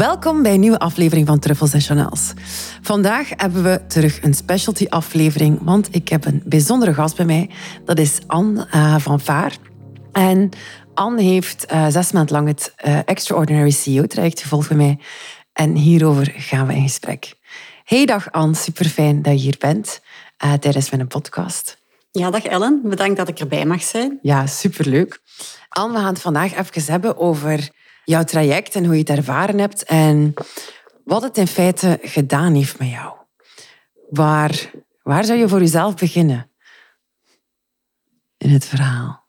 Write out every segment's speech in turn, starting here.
Welkom bij een nieuwe aflevering van Truffles en Chanels. Vandaag hebben we terug een specialty aflevering, want ik heb een bijzondere gast bij mij. Dat is Anne uh, van Vaar. En Anne heeft uh, zes maanden lang het uh, Extraordinary CEO-traject gevolgd bij mij. En hierover gaan we in gesprek. Hey dag Anne, super fijn dat je hier bent tijdens mijn podcast. Ja, dag Ellen. Bedankt dat ik erbij mag zijn. Ja, superleuk. Anne, we gaan het vandaag even hebben over jouw traject en hoe je het ervaren hebt en wat het in feite gedaan heeft met jou. Waar, waar zou je voor jezelf beginnen in het verhaal?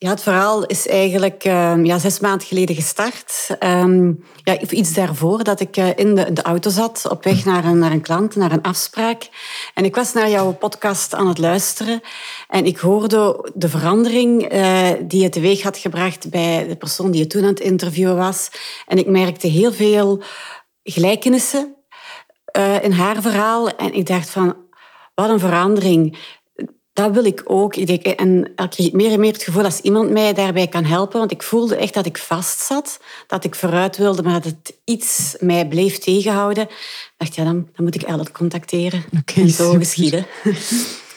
Ja, het verhaal is eigenlijk uh, ja, zes maanden geleden gestart. Um, ja, iets daarvoor dat ik uh, in de, de, auto zat op weg naar een, naar een klant, naar een afspraak. En ik was naar jouw podcast aan het luisteren. En ik hoorde de verandering uh, die het teweeg had gebracht bij de persoon die je toen aan het interviewen was. En ik merkte heel veel gelijkenissen in haar verhaal. En ik dacht van, wat een verandering dat wil ik ook. En ik kreeg meer en meer het gevoel als iemand mij daarbij kan helpen. Want ik voelde echt dat ik vast zat. Dat ik vooruit wilde, maar dat het iets mij bleef tegenhouden. Ik dacht, ja, dan, dan moet ik Ellen contacteren. Okay, en zo geschieden.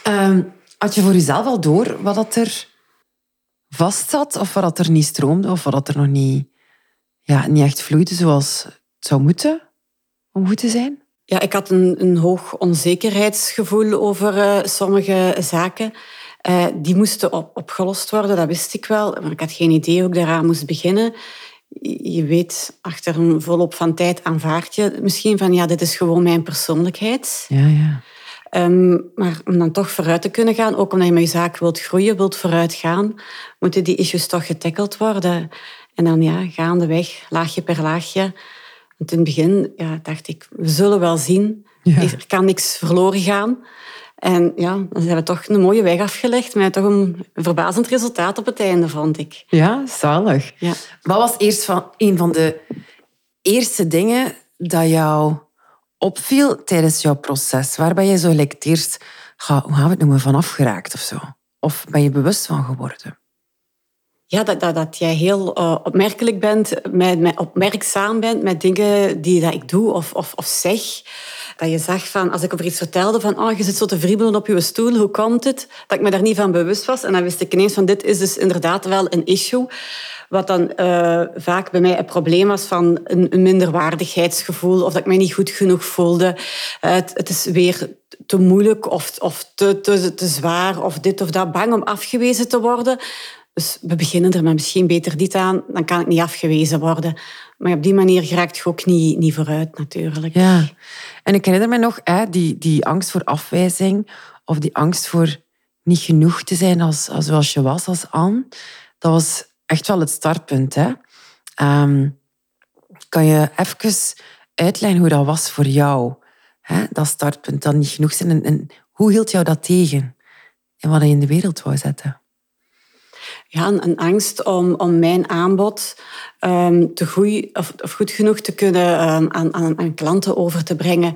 Um, had je voor jezelf al door wat dat er vast zat? Of wat dat er niet stroomde? Of wat dat er nog niet, ja, niet echt vloeide zoals het zou moeten? Om goed te zijn? Ja, ik had een, een hoog onzekerheidsgevoel over uh, sommige zaken. Uh, die moesten op, opgelost worden, dat wist ik wel. Maar ik had geen idee hoe ik daaraan moest beginnen. Je weet, achter een volop van tijd aanvaard je misschien van ja, dit is gewoon mijn persoonlijkheid. Ja, ja. Um, maar om dan toch vooruit te kunnen gaan, ook omdat je met je zaak wilt groeien, wilt vooruit gaan, moeten die issues toch getackeld worden. En dan ja, gaandeweg, laagje per laagje, in het begin ja, dacht ik, we zullen wel zien. Er kan niks verloren gaan. En ja, dan zijn we toch een mooie weg afgelegd met toch een verbazend resultaat op het einde, vond ik. Ja, zalig. Ja. Wat was eerst van, een van de eerste dingen dat jou opviel tijdens jouw proces? Waar ben je zo het eerst, hoe gaan we het noemen, van afgeraakt of zo? Of ben je bewust van geworden? Ja, dat, dat, dat jij heel uh, opmerkelijk bent, met, met, opmerkzaam bent met dingen die dat ik doe of, of, of zeg. Dat je zag van, als ik over iets vertelde van, oh, je zit zo te vriebelen op je stoel, hoe komt het? Dat ik me daar niet van bewust was. En dan wist ik ineens van, dit is dus inderdaad wel een issue. Wat dan uh, vaak bij mij een probleem was van een, een, minderwaardigheidsgevoel. Of dat ik mij niet goed genoeg voelde. Uh, het, het, is weer te moeilijk of, of te, te, te zwaar of dit of dat. Bang om afgewezen te worden. Dus we beginnen er maar misschien beter dit aan, dan kan ik niet afgewezen worden. Maar op die manier geraakt je ook niet, niet vooruit, natuurlijk. Ja, en ik herinner me nog hè, die, die angst voor afwijzing of die angst voor niet genoeg te zijn als, als zoals je was als Anne. Dat was echt wel het startpunt. Hè? Um, kan je even uitleggen hoe dat was voor jou? Hè? Dat startpunt, dat niet genoeg zijn. En, en hoe hield jou dat tegen? En wat je in de wereld wou zetten? Ja, een, angst om, om mijn aanbod um, te goed, of, of, goed genoeg te kunnen um, aan, aan, aan, klanten over te brengen.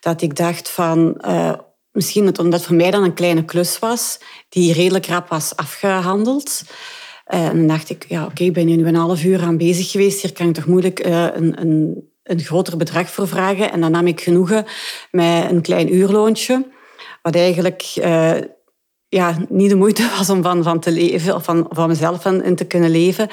Dat ik dacht van, uh, misschien het, omdat het voor mij dan een kleine klus was, die redelijk rap was afgehandeld. Uh, en dan dacht ik, ja, oké, ik ben nu een half uur aan bezig geweest. Hier kan ik toch moeilijk uh, een, een, een groter bedrag voor vragen. En dan nam ik genoegen met een klein uurloontje. Wat eigenlijk ja, niet de moeite was om van, van te leven, of van, van mezelf van, in te kunnen leven.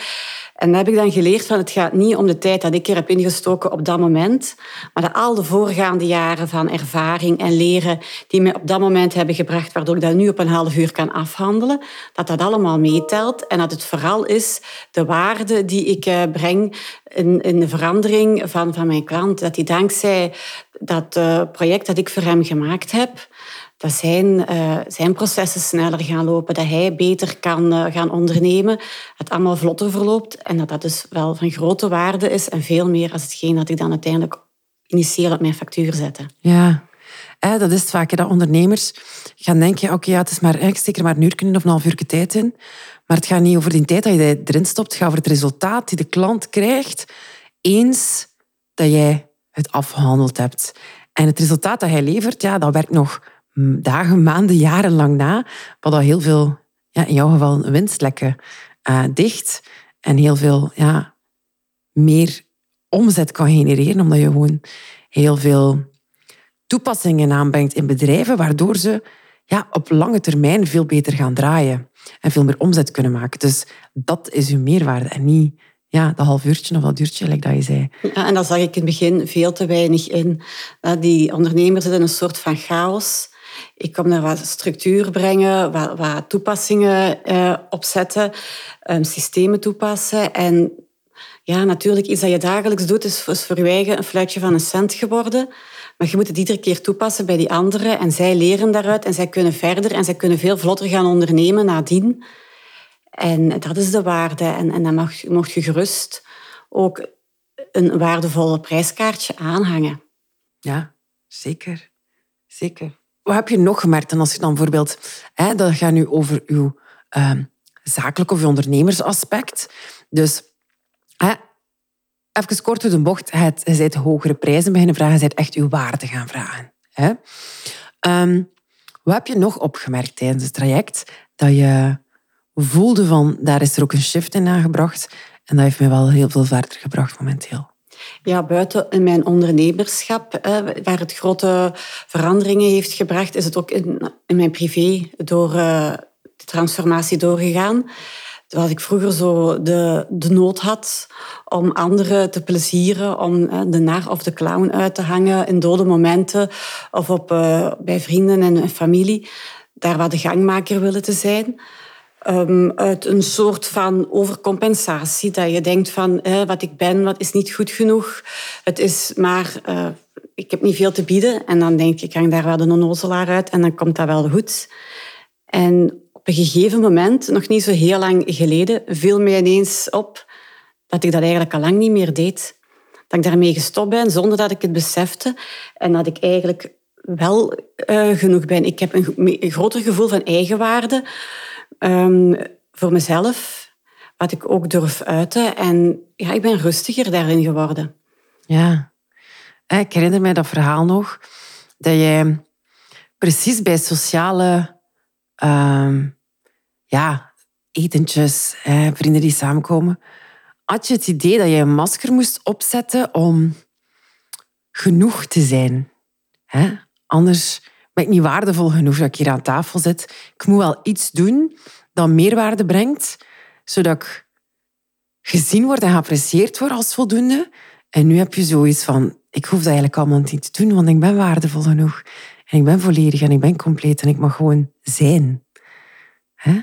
En heb ik dan geleerd van het gaat niet om de tijd dat ik er heb ingestoken op dat moment, maar dat al de voorgaande jaren van ervaring en leren die me op dat moment hebben gebracht, waardoor ik dat nu op een half uur kan afhandelen, dat dat allemaal meetelt en dat het vooral is de waarde die ik eh, breng in, in de verandering van, van mijn klant. Dat die dankzij dat uh, project dat ik voor hem gemaakt heb, dat zijn, uh, zijn processen sneller gaan lopen, dat hij beter kan uh, gaan ondernemen, het allemaal vlotter verloopt en dat dat dus wel van grote waarde is en veel meer als hetgeen dat ik dan uiteindelijk initieel op mijn factuur zette. Ja, dat is vaak dat ondernemers gaan denken, oké, ja, het is maar, ik steek maar een uur of een half uur tijd in. Maar het gaat niet over die tijd dat je erin stopt. Het gaat over het resultaat die de klant krijgt eens dat jij het afgehandeld hebt. En het resultaat dat hij levert, ja, dat werkt nog dagen, maanden, jarenlang na. Wat al heel veel, ja, in jouw geval, winstlekken uh, dicht. En heel veel ja, meer omzet kan genereren, omdat je gewoon heel veel toepassingen aanbrengt in bedrijven, waardoor ze ja, op lange termijn veel beter gaan draaien en veel meer omzet kunnen maken. Dus dat is uw meerwaarde en niet ja, dat half uurtje of dat uurtje, like dat je zei. Ja, en dat zag ik in het begin veel te weinig in. Die ondernemers zitten in een soort van chaos. Ik kom daar wat structuur brengen, wat, wat toepassingen eh, opzetten, um, systemen toepassen. En ja, natuurlijk, iets dat je dagelijks doet, is, voor je eigen een fluitje van een cent geworden. Maar je moet het iedere keer toepassen bij die anderen. En zij leren daaruit en zij kunnen verder en zij kunnen veel vlotter gaan ondernemen nadien. En dat is de waarde. En, en dan mag, mocht je gerust ook een waardevolle prijskaartje aanhangen. Ja, zeker. Zeker. Wat heb je nog gemerkt? En als je dan bijvoorbeeld, hè, dat gaat nu over uw uh, zakelijk of ondernemersaspect. Dus hè, even kort door de bocht, het, je hogere prijzen beginnen vragen, bent echt uw waarde gaan vragen. Hè? Um, wat heb je nog opgemerkt tijdens het traject? Dat je voelde van, daar is er ook een shift in aangebracht. En dat heeft me wel heel veel verder gebracht momenteel. Ja, buiten mijn ondernemerschap, waar het grote veranderingen heeft gebracht, is het ook in, mijn privé door uh, de transformatie doorgegaan. Terwijl ik vroeger zo de, de nood had om anderen te plezieren, om de nar of de clown uit te hangen in dode momenten of op, uh, bij vrienden en familie, daar waar de gangmaker willen te zijn. Um, uit een soort van overcompensatie. Dat je denkt van eh, wat ik ben, wat is niet goed genoeg. Het is maar, uh, ik heb niet veel te bieden. En dan denk ik, ik hang daar wel de onnozelaar uit en dan komt dat wel goed. En op een gegeven moment, nog niet zo heel lang geleden, viel mij ineens op dat ik dat eigenlijk al lang niet meer deed. Dat ik daarmee gestopt ben zonder dat ik het besefte. En dat ik eigenlijk wel uh, genoeg ben. Ik heb een groter gevoel van eigenwaarde um, voor mezelf, wat ik ook durf uiten. En ja, ik ben rustiger daarin geworden. Ja, ik herinner mij dat verhaal nog, dat jij precies bij sociale um, ja, etentjes, vrienden die samenkomen, had je het idee dat je een masker moest opzetten om genoeg te zijn. Hè? Anders ben ik niet waardevol genoeg dat ik hier aan tafel zit. Ik moet wel iets doen dat meerwaarde brengt, zodat ik gezien word en geapprecieerd word als voldoende. En nu heb je zoiets van, ik hoef dat eigenlijk allemaal niet te doen, want ik ben waardevol genoeg. En ik ben volledig en ik ben compleet en ik mag gewoon zijn. Hè?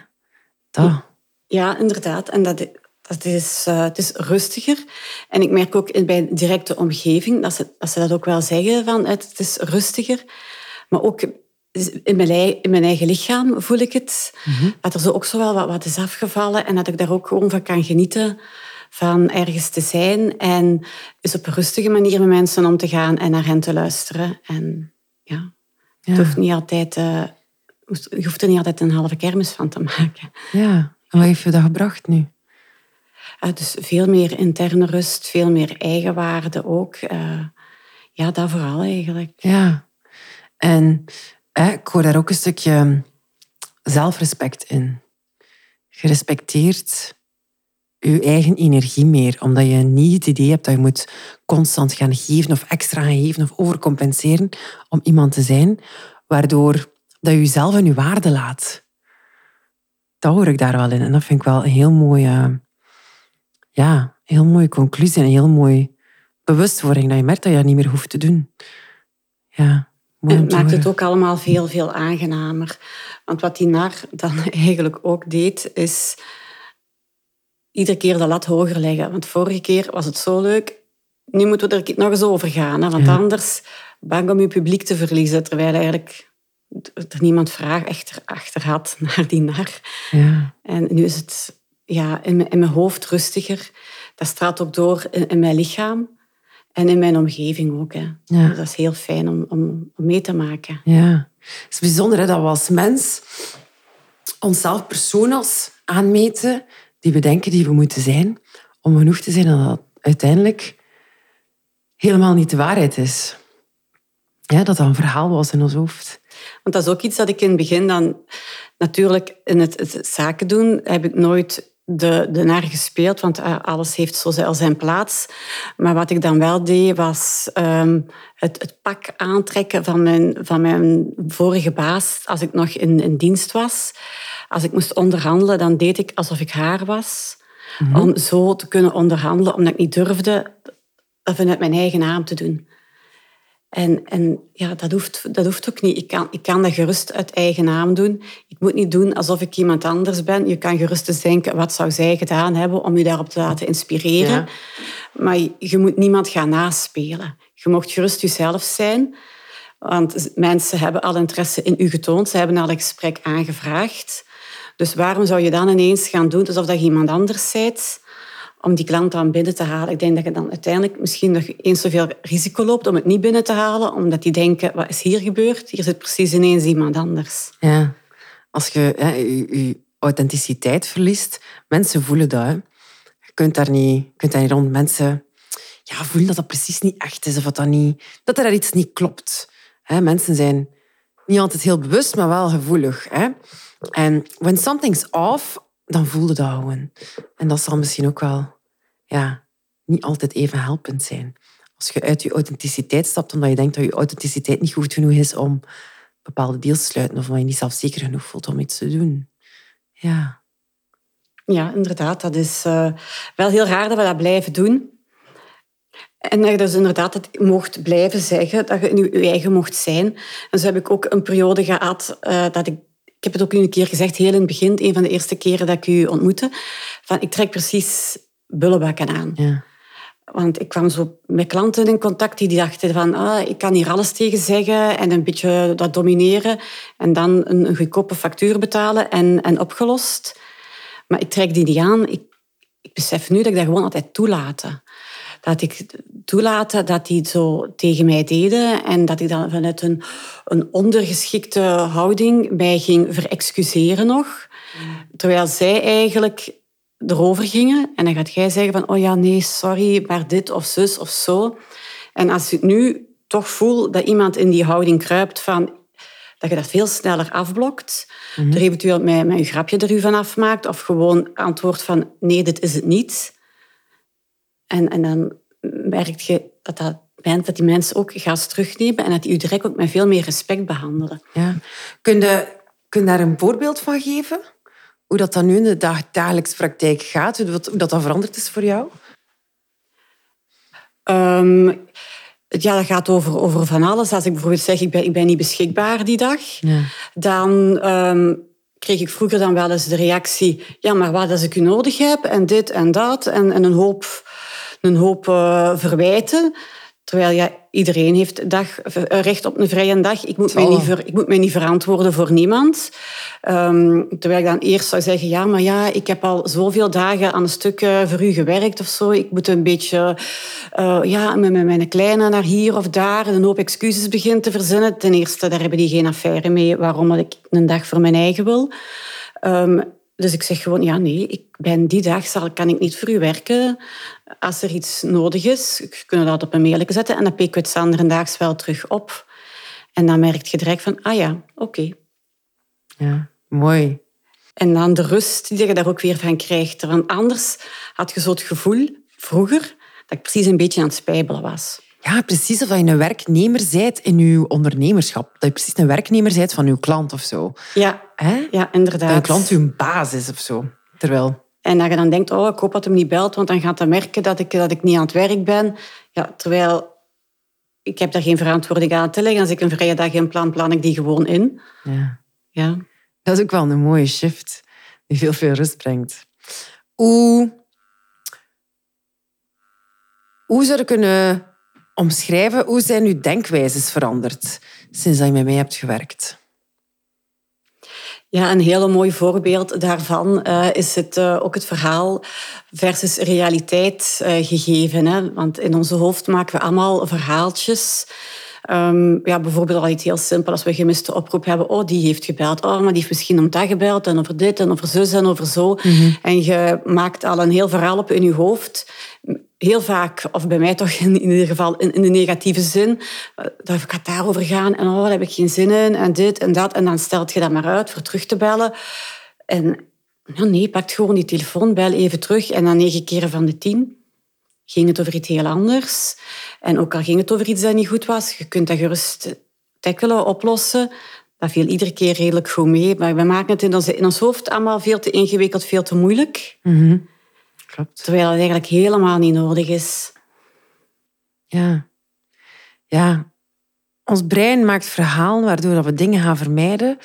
Ja, inderdaad. En dat, is, uh, het is rustiger. En ik merk ook bij directe omgeving dat ze, dat ze dat ook wel zeggen, van het is rustiger. Maar ook in mijn, in mijn eigen lichaam voel ik het. Mhm. Dat er zo ook zo wel wat, wat is afgevallen en dat ik daar ook gewoon van kan genieten van ergens te zijn en is op een rustige manier met mensen om te gaan en naar hen te luisteren. En ja, het hoeft niet altijd, uh, je hoeft er niet altijd een halve kermis van te maken. Ja, en wat heeft je dat gebracht nu? Uh, dus veel meer interne rust, veel meer eigenwaarde ook. Uh, ja, dat vooral eigenlijk. Ja, en ik hoor daar ook een stukje zelfrespect in. Je respecteert je eigen energie meer, omdat je niet het idee hebt dat je moet constant gaan geven of extra gaan geven of overcompenseren om iemand te zijn, waardoor dat je jezelf en je waarde laat. Dat hoor ik daar wel in. En dat vind ik wel een heel mooie, ja, heel mooie conclusie en een heel mooi bewustwording. Dat je merkt dat je dat niet meer hoeft te doen. Ja. En het maakt het ook allemaal veel, veel aangenamer. Want wat die nar dan eigenlijk ook deed, is iedere keer de lat hoger leggen. Want vorige keer was het zo leuk, nu moeten we er nog eens over gaan. Hè? Want anders bang om je publiek te verliezen, terwijl eigenlijk er niemand vraag echt achter had naar die nar. Ja. En nu is het ja, in, mijn, in mijn hoofd rustiger. Dat straalt ook door in, in mijn lichaam. En in mijn omgeving ook. Hè. Ja. Dat is heel fijn om, om, om mee te maken. Ja. Het is bijzonder hè, dat we als mens onszelf personas aanmeten die we denken die we moeten zijn, om genoeg te zijn en dat uiteindelijk helemaal niet de waarheid is. Ja, dat dat een verhaal was in ons hoofd. Want dat is ook iets dat ik in het begin dan... Natuurlijk, in het, het zaken doen heb ik nooit de, de naar gespeeld, want eh, alles heeft zo zijn- zijn plaats. Maar wat ik dan wel deed, was ehm, het, het pak aantrekken van mijn, van mijn vorige baas als ik nog in, in dienst was. Als ik moest onderhandelen, dan deed ik alsof ik haar was. Om zo te kunnen onderhandelen, omdat ik niet durfde dat vanuit mijn eigen naam te doen. En, en ja, dat hoeft, dat hoeft ook niet. Ik kan, ik kan dat gerust uit eigen naam doen. Ik moet niet doen alsof ik iemand anders ben. Je kan gerust eens denken, wat zou zij gedaan hebben om je daarop te laten inspireren. Ja. Maar je, je moet niemand gaan naspelen. Je mocht gerust jezelf zijn. Want mensen hebben al interesse in u getoond. Ze hebben al een gesprek aangevraagd. Dus waarom zou je dan ineens gaan doen alsof dat je iemand anders bent om die klant dan binnen te halen? Ik denk dat je dan uiteindelijk misschien nog eens zoveel risico loopt om het niet binnen te halen, omdat die denken, wat is hier gebeurd? Hier zit precies ineens iemand anders. Ja. Als je je, authenticiteit verliest, mensen voelen dat. Je kunt daar niet, kunt daar niet rond. Mensen ja, voelen dat dat precies niet echt is of dat, niet, dat er iets niet klopt. Hè, mensen zijn niet altijd heel bewust, maar wel gevoelig. Hè. En when something's off, dan voelde dat gewoon. En dat zal misschien ook wel ja, niet altijd even helpend zijn. Als je uit je authenticiteit stapt omdat je denkt dat je authenticiteit niet goed genoeg is om bepaalde deals te sluiten of omdat je niet zelfzeker genoeg voelt om iets te doen. Ja. Ja, inderdaad. Dat is eh, wel heel raar dat we dat blijven doen. En dat je dus inderdaad het mocht blijven zeggen, dat je nu je eigen mocht zijn. En zo heb ik ook een periode gehad eh, dat ik... Ik heb het ook een keer gezegd, heel in het begin, een van de eerste keren dat ik u ontmoette, van ik trek precies bullebakken aan. ja. Want ik kwam zo met klanten in contact die dachten van ah, ik kan hier alles tegen zeggen en een beetje dat domineren en dan een, een goedkope factuur betalen en, en opgelost. Maar ik trek die niet aan. Ik, ik besef nu dat ik dat gewoon altijd toelaten. Dat ik toelaten dat die het zo tegen mij deden en dat ik dan vanuit een, een ondergeschikte houding mij ging verexcuseren nog. Terwijl zij eigenlijk erover gingen. En dan gaat jij zeggen van, oh ja, nee, sorry, maar dit of zus of zo. En als je het nu toch voelt dat iemand in die houding kruipt van dat je dat veel sneller afblokt, er eventueel met, met een grapje er u van afmaakt, of gewoon antwoordt van nee, dit is het niet. En, en dan merk je dat, dat, dat die mensen ook gaat terugnemen en dat die u direct ook met veel meer respect behandelen. ja. Kun, je, kun je daar een voorbeeld van geven? Hoe dat dan nu in de dag, dagelijkse praktijk gaat? Hoe dat, hoe dat, dat veranderd is voor jou? Ehm, ja, dat gaat over, over van alles. Als ik bijvoorbeeld zeg, ik ben, ik ben niet beschikbaar die dag, Ja. dan ehm, kreeg ik vroeger dan wel eens de reactie, ja, maar wat als ik u nodig heb en dit en dat en, en een hoop, een hoop eh, verwijten. Terwijl ja, iedereen heeft dag, eh, recht op een vrije dag. Ik moet, mij niet, ver- ik moet mij niet verantwoorden voor niemand. Ehm, terwijl ik dan eerst zou zeggen, ja, maar ja, ik heb al zoveel dagen aan een stuk eh, voor u gewerkt of zo. Ik moet een beetje eh, ja, met, met mijn kleine naar hier of daar een hoop excuses beginnen te verzinnen. Ten eerste, daar hebben die geen affaire mee waarom ik een dag voor mijn eigen wil. Ehm, dus ik zeg gewoon, ja, nee, ik ben die dag zal, kan ik niet voor u werken. Als er iets nodig is, kunnen we dat op een mailje zetten en dan pikken we het standaardaags wel terug op. En dan merk je direct van, ah ja, oké. ja. Mooi. En dan de rust die je daar ook weer van krijgt. Want anders had je zo het gevoel, vroeger, dat ik precies een beetje aan het spijbelen was. Ja, precies of dat je een werknemer bent in je ondernemerschap. Dat je precies een werknemer bent van je klant of zo. Ja, Hè? ja inderdaad. Dat je klant je baas is of zo. Terwijl... En dat je dan denkt, oh, ik hoop dat hem niet belt, want dan gaat hij merken dat ik, dat ik niet aan het werk ben. Ja, terwijl ik heb daar geen verantwoording aan te leggen. Als ik een vrije dag in plan, plan ik die gewoon in. Ja. Ja. Dat is ook wel een mooie shift die veel, veel rust brengt. Hoe, hoe zou je kunnen omschrijven, hoe zijn uw denkwijzes veranderd sinds dat je met mij hebt gewerkt? Ja, een hele mooi voorbeeld daarvan uh, is het, uh, ook het verhaal versus realiteit uh, gegeven. Hè? Want in onze hoofd maken we allemaal verhaaltjes. Um, ja, bijvoorbeeld al iets heel simpel als we gemiste oproep hebben. Oh, die heeft gebeld. Oh, maar die heeft misschien om dat gebeld en over dit en over zus en over zo. Mm -hmm. En je maakt al een heel verhaal op in je hoofd heel vaak, of bij mij toch in, ieder geval in, de negatieve zin, dat gaat daarover gaan en oh, daar heb ik geen zin in en dit en dat. En dan stelt je dat maar uit voor terug te bellen. En nee, pakt gewoon die telefoon, bel even terug. En dan negen keren van de tien ging het over iets heel anders. En ook al ging het over iets dat niet goed was, je kunt dat gerust tackelen, oplossen. Dat viel iedere keer redelijk goed mee. Maar we maken het in ons, hoofd allemaal veel te ingewikkeld, veel te moeilijk. -hmm. Klopt. Terwijl het eigenlijk helemaal niet nodig is. Ja. Ja. Ons brein maakt verhalen waardoor we dingen gaan vermijden.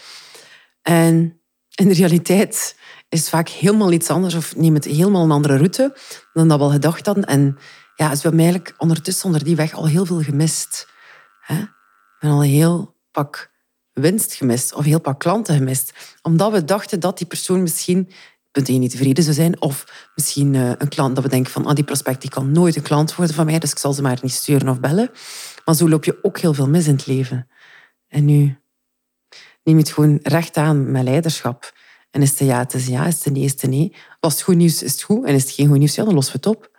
En in de realiteit is het vaak helemaal iets anders of neemt het helemaal een andere route dan dat we al gedacht hadden. En ja, dus we hebben eigenlijk ondertussen onder die weg al heel veel gemist. Hè? We hebben al een heel pak winst gemist of heel pak klanten gemist. Omdat we dachten dat die persoon misschien punt één niet tevreden zou zijn. Of misschien uh, een klant dat we denken van ah, die prospect die kan nooit een klant worden van mij, dus ik zal ze maar niet sturen of bellen. Maar zo loop je ook heel veel mis in het leven. En nu neem je het gewoon recht aan met leiderschap. En is het ja, het is ja, is het nee, is het nee. Als het goed nieuws is het goed en is het geen goed nieuws, ja, dan lossen we het op.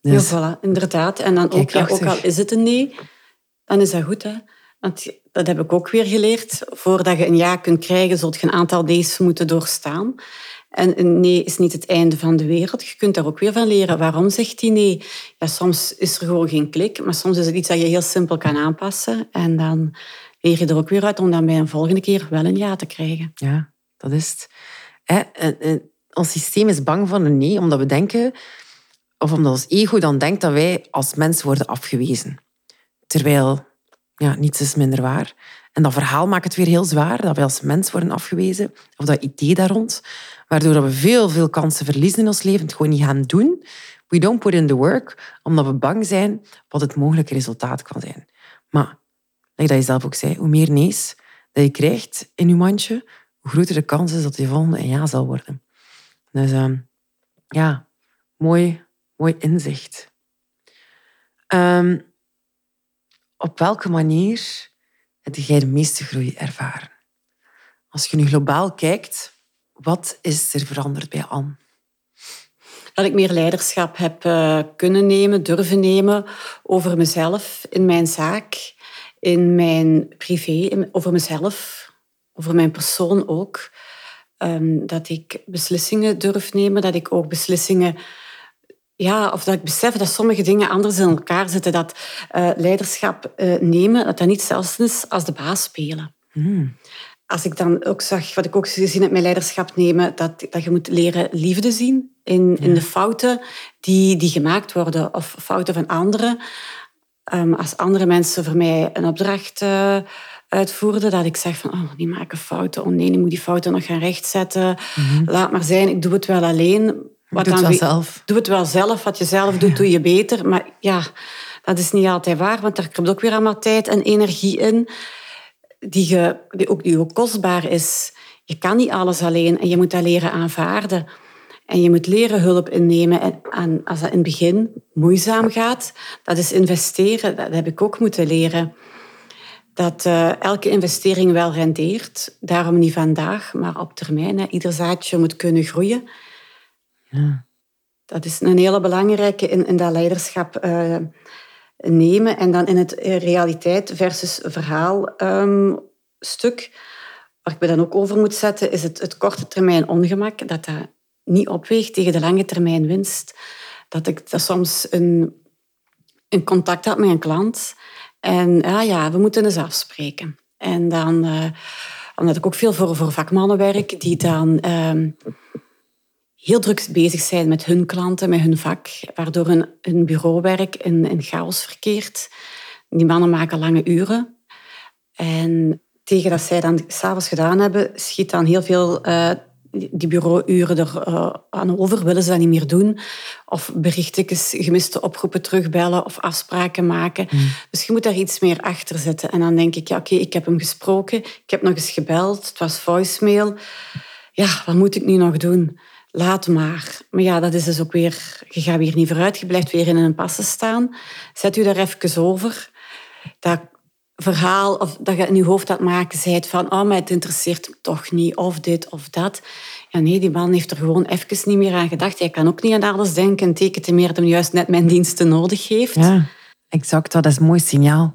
Dus, ja, voilà, inderdaad. En dan ook, ja, ook al is het een nee, dan is dat goed. Hè? Want dat heb ik ook weer geleerd. Voordat je een ja kunt krijgen, zult je een aantal days moeten doorstaan. En nee is niet het einde van de wereld. Je kunt daar ook weer van leren. Waarom zegt hij nee? Ja, soms is er gewoon geen klik, maar soms is het iets dat je heel simpel kan aanpassen. En dan leer je er ook weer uit om dan bij een volgende keer wel een ja te krijgen. Ja, dat is het. Ons systeem is bang van een nee, omdat we denken, of omdat ons ego dan denkt dat wij als mens worden afgewezen. Terwijl, ja, niets is minder waar. En dat verhaal maakt het weer heel zwaar, dat wij als mens worden afgewezen, of dat idee daar rond. Waardoor we veel, veel kansen verliezen in ons leven, het gewoon niet gaan doen. We don't put in the work, omdat we bang zijn wat het mogelijke resultaat kan zijn. Maar, dat je zelf ook zei, hoe meer nee's dat je krijgt in je mandje, hoe groter de kans is dat je volgende een ja zal worden. Dus uh, ja, mooi, mooi inzicht. Um, op welke manier heb jij de meeste groei ervaren? Als je nu globaal kijkt, wat is er veranderd bij Anne? Dat ik meer leiderschap heb uh, kunnen nemen, durven nemen over mezelf in mijn zaak, in mijn privé, over mezelf, over mijn persoon ook. Um, dat ik beslissingen durf nemen, dat ik ook beslissingen ja, of dat ik besef dat sommige dingen anders in elkaar zitten. Dat uh, leiderschap uh, nemen, dat dat niet hetzelfde is als de baas spelen. Mm als ik dan ook zag, wat ik ook gezien heb met leiderschap nemen, dat, dat je moet leren liefde zien in, in de fouten die, die gemaakt worden of fouten van anderen. Um, als andere mensen voor mij een opdracht uh, uitvoerden, dat ik zeg van, oh, die maken fouten. Oh nee, ik moet die fouten nog gaan rechtzetten. Mm Laat maar zijn, ik doe het wel alleen. Wat doe het wel zelf. Doe het wel zelf. Wat je zelf doet, doe je beter. Maar ja, dat is niet altijd waar, want daar komt ook weer allemaal tijd en energie in die, je, die, ook, die ook kostbaar is. Je kan niet alles alleen en je moet dat leren aanvaarden. En je moet leren hulp innemen. En als dat in het begin moeizaam gaat, dat is investeren. Dat heb ik ook moeten leren. Dat uh, elke investering wel rendeert. Daarom niet vandaag, maar op termijn. Hè. Ieder zaadje moet kunnen groeien. Ja. Dat is een hele belangrijke in, in dat leiderschap. Uh, nemen en dan in het realiteit versus verhaal um, stuk, waar ik me dan ook over moet zetten, is het, het korte termijn ongemak, dat dat niet opweegt tegen de lange termijn winst. Dat ik dat soms een, contact had met een klant en ja, ja, we moeten eens afspreken. En dan, uh, omdat ik ook veel voor, voor vakmannen werk, die dan um, heel druk bezig zijn met hun klanten, met hun vak, waardoor hun, hun bureauwerk in, in chaos verkeert. Die mannen maken lange uren. En tegen dat zij dan s'avonds gedaan hebben, schiet dan heel veel uh, die bureauuren er uh, aan over, willen ze dat niet meer doen. Of berichtjes, gemiste oproepen terugbellen of afspraken maken. Mm. Dus je moet daar iets meer achter zetten. En dan denk ik, ja, oké, ik heb hem gesproken, ik heb nog eens gebeld, het was voicemail. Ja, wat moet ik nu nog doen? Laat maar. Maar ja, dat is dus ook weer, je gaat weer niet vooruit, je blijft weer in een passen staan. Zet u daar even over. Dat verhaal of dat je in je hoofd aan het maken bent van oh, maar het interesseert me toch niet, of dit of dat. Ja, nee, die man heeft er gewoon even niet meer aan gedacht. Hij kan ook niet aan alles denken en tekent meer dat hij juist net mijn diensten nodig heeft. Ja, exact. Dat is een mooi signaal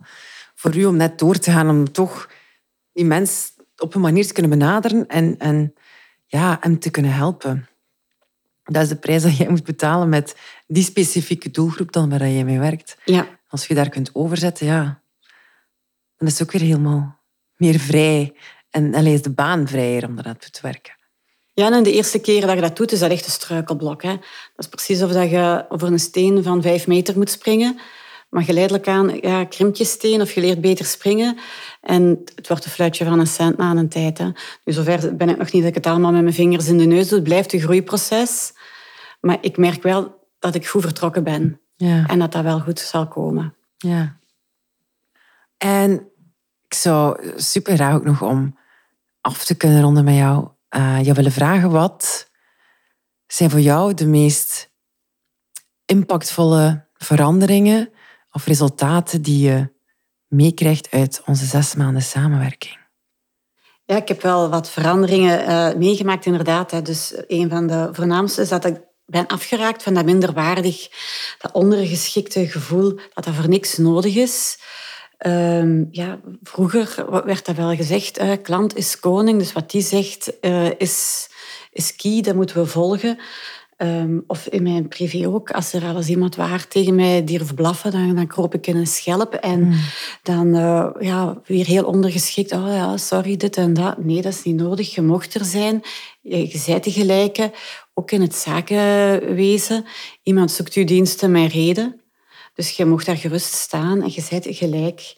voor u om net door te gaan, om toch die mens op een manier te kunnen benaderen en, en ja, hem te kunnen helpen. Dat is de prijs dat jij moet betalen met die specifieke doelgroep dan waar je mee werkt. Ja. Als je daar kunt overzetten, ja, dan is het ook weer helemaal meer vrij. En alleen is de baan vrijer om eraan te werken. Ja, en de eerste keer dat je dat doet, is dat echt een struikelblok. Hè? Dat is precies of dat je over een steen van vijf meter moet springen. Maar geleidelijk aan ja, krimpt je steen of je leert beter springen. En het wordt een fluitje van een cent na een tijd. Hè. Nu, zover ben ik nog niet dat ik het allemaal met mijn vingers in de neus doe. Het blijft een groeiproces. Maar ik merk wel dat ik goed vertrokken ben. Ja. En dat dat wel goed zal komen. Ja. En ik zou super graag ook nog om af te kunnen ronden met jou, uh, jou willen vragen wat zijn voor jou de meest impactvolle veranderingen of resultaten die je meekrijgt uit onze zes maanden samenwerking? Ja, ik heb wel wat veranderingen uh, meegemaakt, inderdaad. Hè. Dus een van de voornaamste is dat ik ben afgeraakt van dat minderwaardig, dat ondergeschikte gevoel dat dat voor niks nodig is. Um, ja, vroeger werd dat wel gezegd, uh, klant is koning, dus wat die zegt uh, is, is key, dat moeten we volgen. Um, of in mijn privé ook, als er al eens iemand waar tegen mij durft blaffen, dan, dan kroop ik in een schelp en mm. dan uh, ja, weer heel ondergeschikt. Oh ja, sorry, dit en dat. Nee, dat is niet nodig. Je mocht er zijn. Je, je de gelijke. Ook in het zakenwezen. Iemand zoekt uw diensten met reden. Dus je mocht daar gerust staan en je bent gelijk.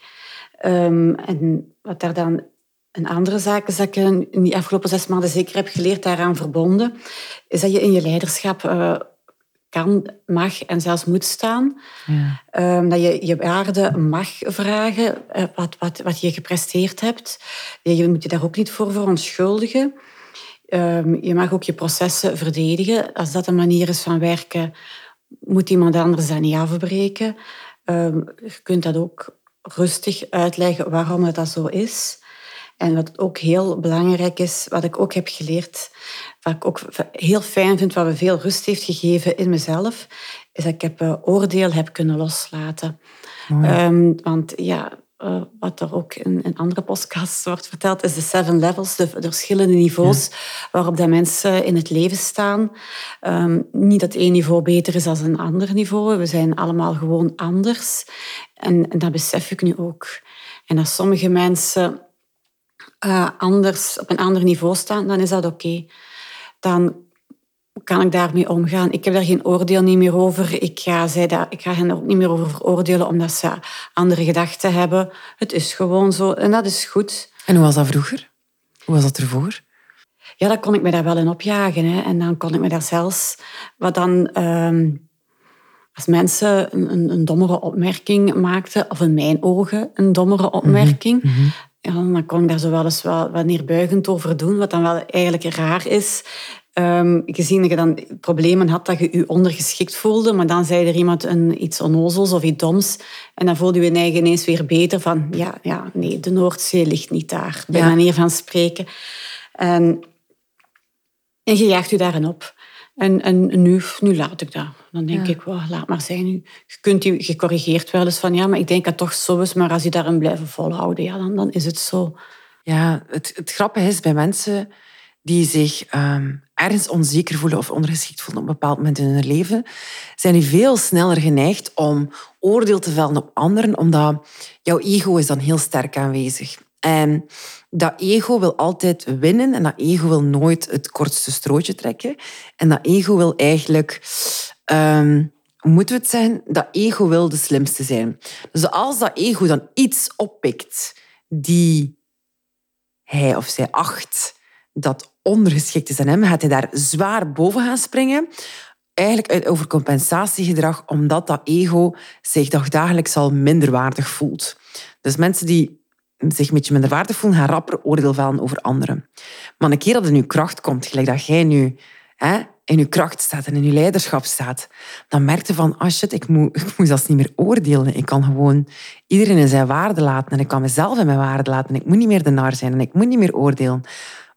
Um, en wat daar dan een andere zaak is dat ik in die afgelopen zes maanden zeker heb geleerd, daaraan verbonden, is dat je in je leiderschap uh, kan, mag en zelfs moet staan. Ja. Um, dat je je waarde mag vragen, uh, wat, wat, wat je gepresteerd hebt. Je moet je daar ook niet voor verontschuldigen. Um, je mag ook je processen verdedigen. Als dat een manier is van werken moet iemand anders dat niet afbreken. Ehm, je kunt dat ook rustig uitleggen waarom het dat zo is. En wat ook heel belangrijk is, wat ik ook heb geleerd, wat ik ook heel fijn vind, wat me veel rust heeft gegeven in mezelf, is dat ik heb, uh, oordeel heb kunnen loslaten. Um, want ja, uh, wat er ook in, in, andere podcasts wordt verteld, is de seven levels, de, de verschillende niveaus waarop dat mensen in het leven staan. Um, niet dat één niveau beter is dan een ander niveau. We zijn allemaal gewoon anders. En, en dat besef ik nu ook. En als sommige mensen uh, anders, op een ander niveau staan, dan is dat oké. Dan kan ik daarmee omgaan? Ik heb daar geen oordeel niet meer over. Ik ga, zij dat, ik ga hen er ook niet meer over veroordelen omdat ze andere gedachten hebben. Het is gewoon zo en dat is goed. En hoe was dat vroeger? Hoe was dat ervoor? Ja, dan kon ik me daar wel in opjagen. Hè. En dan kon ik me daar zelfs... Wat dan... Ehm, als mensen een, een, een, dommere opmerking maakten, of in mijn ogen een dommere opmerking, mm -hmm. ja, dan kon ik daar zo wel eens wel wat neerbuigend over doen, wat dan wel eigenlijk raar is. Um, gezien dat je dan problemen had dat je je ondergeschikt voelde, maar dan zei er iemand een, iets onnozels of iets doms en dan voelde je je ineens weer beter van ja, ja nee, de Noordzee ligt niet daar, bij manier van spreken. En, en je jaagt je daarin op. En, en nu, nu laat ik dat. Dan denk ik, laat maar zijn. Je, kunt je, je corrigeert wel eens van, ja, maar ik denk dat toch zo is. Maar als je daarin blijven volhouden, ja, dan, dan is het zo. Ja, het, het grappige is bij mensen die zich ehm, ergens onzeker voelen of ondergeschikt voelen op een bepaald moment in hun leven, zijn die veel sneller geneigd om oordeel te vellen op anderen, omdat jouw ego is dan heel sterk aanwezig. En dat ego wil altijd winnen en dat ego wil nooit het kortste strootje trekken. En dat ego wil eigenlijk, um, moeten we het zeggen, dat ego wil de slimste zijn. Dus als dat ego dan iets oppikt die hij of zij acht dat ondergeschikt is aan hem, gaat hij daar zwaar boven gaan springen. Eigenlijk uit overcompensatiegedrag, omdat dat ego zich dagelijks al minderwaardig voelt. Dus mensen die zich een beetje minderwaardig voelen, gaan rapper oordeel vellen over anderen. Maar een keer dat er nu kracht komt, gelijk dat jij nu hè, in je kracht staat en in je leiderschap staat, dan merk je van, ah shit, ik moet, ik moet zelfs niet meer oordelen. Ik kan gewoon iedereen in zijn waarde laten en ik kan mezelf in mijn waarde laten. En ik moet niet meer de nar zijn en ik moet niet meer oordelen.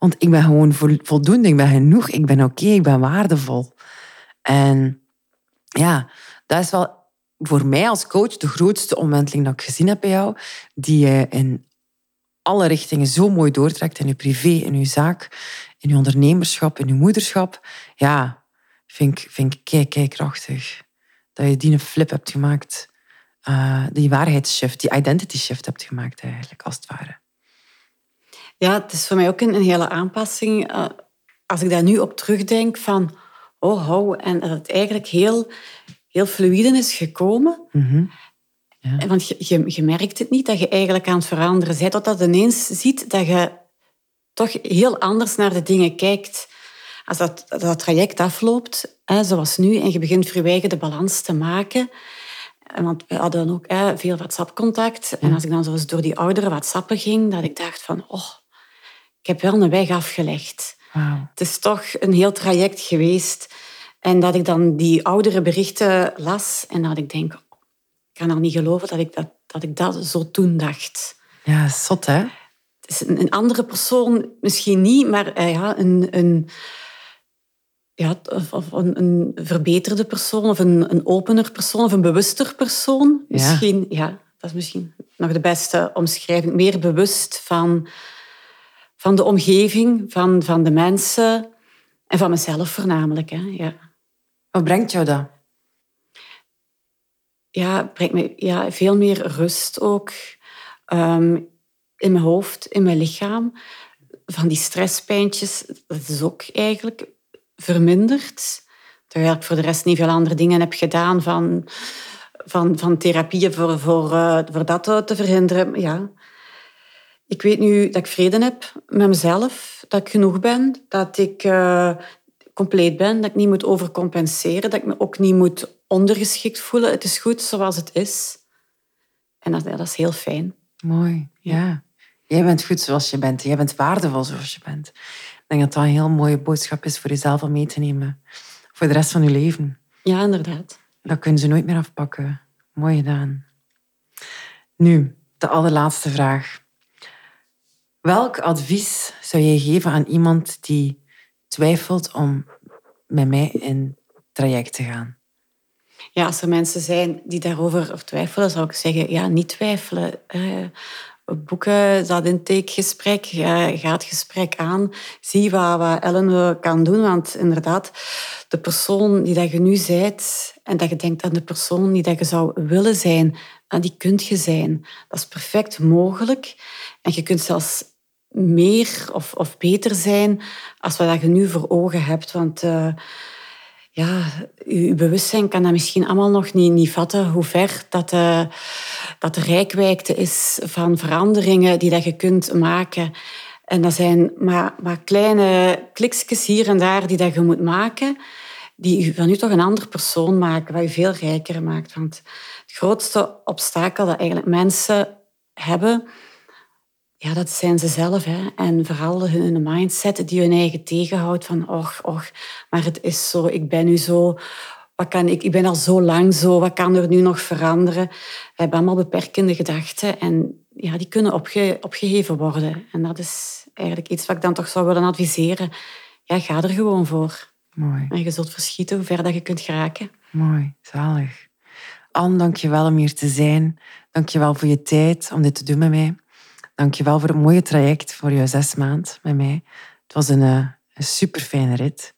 Want ik ben gewoon voldoende, ik ben genoeg, ik ben oké, ik ben waardevol. En ja, dat is wel voor mij als coach de grootste omwenteling dat ik gezien heb bij jou, die je in alle richtingen zo mooi doortrekt in je privé, in je zaak, in je ondernemerschap, in je moederschap. Ja, vind ik, vind ik kei, krachtig. Dat je die een flip hebt gemaakt. Uh, die waarheidsshift, die identity shift hebt gemaakt eigenlijk, als het ware. Ja, het is voor mij ook een, een hele aanpassing. Uh, als ik daar nu op terugdenk van... Oh, hou, en dat het eigenlijk heel, heel fluide is gekomen. Mm ja. Want je, je, je, merkt het niet dat je eigenlijk aan het veranderen bent, totdat je ineens ziet dat je toch heel anders naar de dingen kijkt. Als dat, dat traject afloopt, hè, zoals nu, en je begint je de balans te maken. Want we hadden ook hè, veel WhatsApp-contact. En als ik dan zo eens door die oudere WhatsAppen ging, dat ik dacht van, oh, ik heb wel een weg afgelegd. Het is toch een heel traject geweest. En dat ik dan die oudere berichten las en dat ik denk, ik kan er niet geloven dat ik dat, dat, ik dat zo toen dacht. Ja, zot hè? Het is een, een andere persoon misschien niet, maar uh, ja, een, een, ja, of, een, een, verbeterde persoon, of een, een opener persoon, of een bewuster persoon. Misschien, ja. ja, dat is misschien nog de beste omschrijving. Meer bewust van, van de omgeving, van, van de mensen en van mezelf voornamelijk. Hè. Ja. Wat brengt jou dat? ja, brengt me ja, veel meer rust ook. Ehm, in mijn hoofd, in mijn lichaam. Van die stresspijntjes, dat is ook eigenlijk verminderd. Terwijl ik voor de rest niet veel andere dingen heb gedaan van, van, van therapieën voor, voor, uh, voor dat te verhinderen. Ja. Ik weet nu dat ik vrede heb met mezelf, dat ik genoeg ben, dat ik uh, compleet ben, dat ik niet moet overcompenseren, dat ik me ook niet moet ondergeschikt voelen. Het is goed zoals het is. En dat, dat is heel fijn. Mooi, ja. Jij bent goed zoals je bent. Jij bent waardevol zoals je bent. Ik denk dat dat een heel mooie boodschap is voor jezelf om mee te nemen. Voor de rest van je leven. Ja, inderdaad. Dat kunnen ze nooit meer afpakken. Mooi gedaan. Nu, de allerlaatste vraag. Welk advies zou jij geven aan iemand die twijfelt om met mij in traject te gaan? Ja, als er mensen zijn die daarover twijfelen, zou ik zeggen, ja, niet twijfelen. boeken dat intakegesprek, ga het gesprek aan. Zie wat, Ellen kan doen, want inderdaad, de persoon die dat je nu bent en dat je denkt aan de persoon die dat je zou willen zijn, die kunt je zijn. Dat is perfect mogelijk. En je kunt zelfs meer of, beter zijn als wat je nu voor ogen hebt. Want uh, ja, je bewustzijn kan dat misschien allemaal nog niet, niet vatten, hoe ver dat de, dat de rijkwijde is van veranderingen die dat je kunt maken. En dat zijn maar, maar kleine kliksjes hier en daar die dat je moet maken, die van u toch een andere persoon maken, wat je veel rijker maakt. Want het grootste obstakel dat eigenlijk mensen hebben, ja, dat zijn ze zelf. Hè. En vooral hun mindset die hun eigen tegenhoudt van, och, och, maar het is zo, ik ben nu zo, wat kan ik, ik ben al zo lang zo, wat kan er nu nog veranderen? We hebben allemaal beperkende gedachten en ja, die kunnen opge, opgeheven worden. En dat is eigenlijk iets wat ik dan toch zou willen adviseren. Ja, ga er gewoon voor. Mooi. En je zult verschieten hoe ver dat je kunt geraken. Mooi, zalig. Anne, dank je wel om hier te zijn. Dank je wel voor je tijd om dit te doen met mij. Dankjewel voor het mooie traject, voor je zes maand met mij. Het was een, eh, een super fijne rit.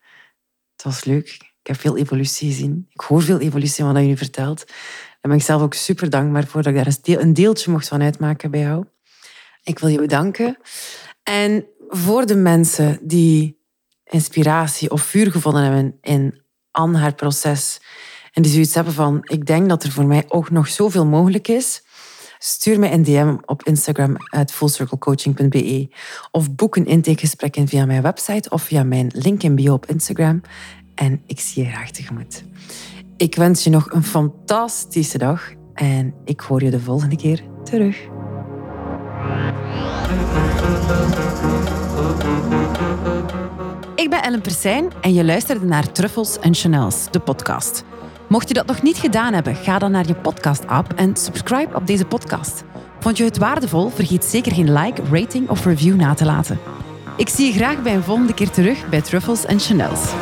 Het was leuk. Ik heb veel evolutie gezien. Ik hoor veel evolutie van wat nu vertelt. Daar ben ik zelf ook super dankbaar voor dat ik daar een deeltje mocht van uitmaken bij jou. Ik wil je bedanken. En voor de mensen die inspiratie of vuur gevonden hebben in Anne haar proces en die zoiets hebben van, ik denk dat er voor mij ook nog zoveel mogelijk is, Stuur me een DM op Instagram at fullcirclecoaching.be of boek een intakegesprek in via mijn website of via mijn link in bio op Instagram. En ik zie je graag tegemoet. Ik wens je nog een fantastische dag en ik hoor je de volgende keer terug. Ik ben Ellen Persijn en je luisterde naar Truffles en Chanels, de podcast. Mocht je dat nog niet gedaan hebben, ga dan naar je podcast-app en subscribe op deze podcast. Vond je het waardevol? Vergeet zeker geen like, rating of review na te laten. Ik zie je graag bij een volgende keer terug bij Truffles en Chanels.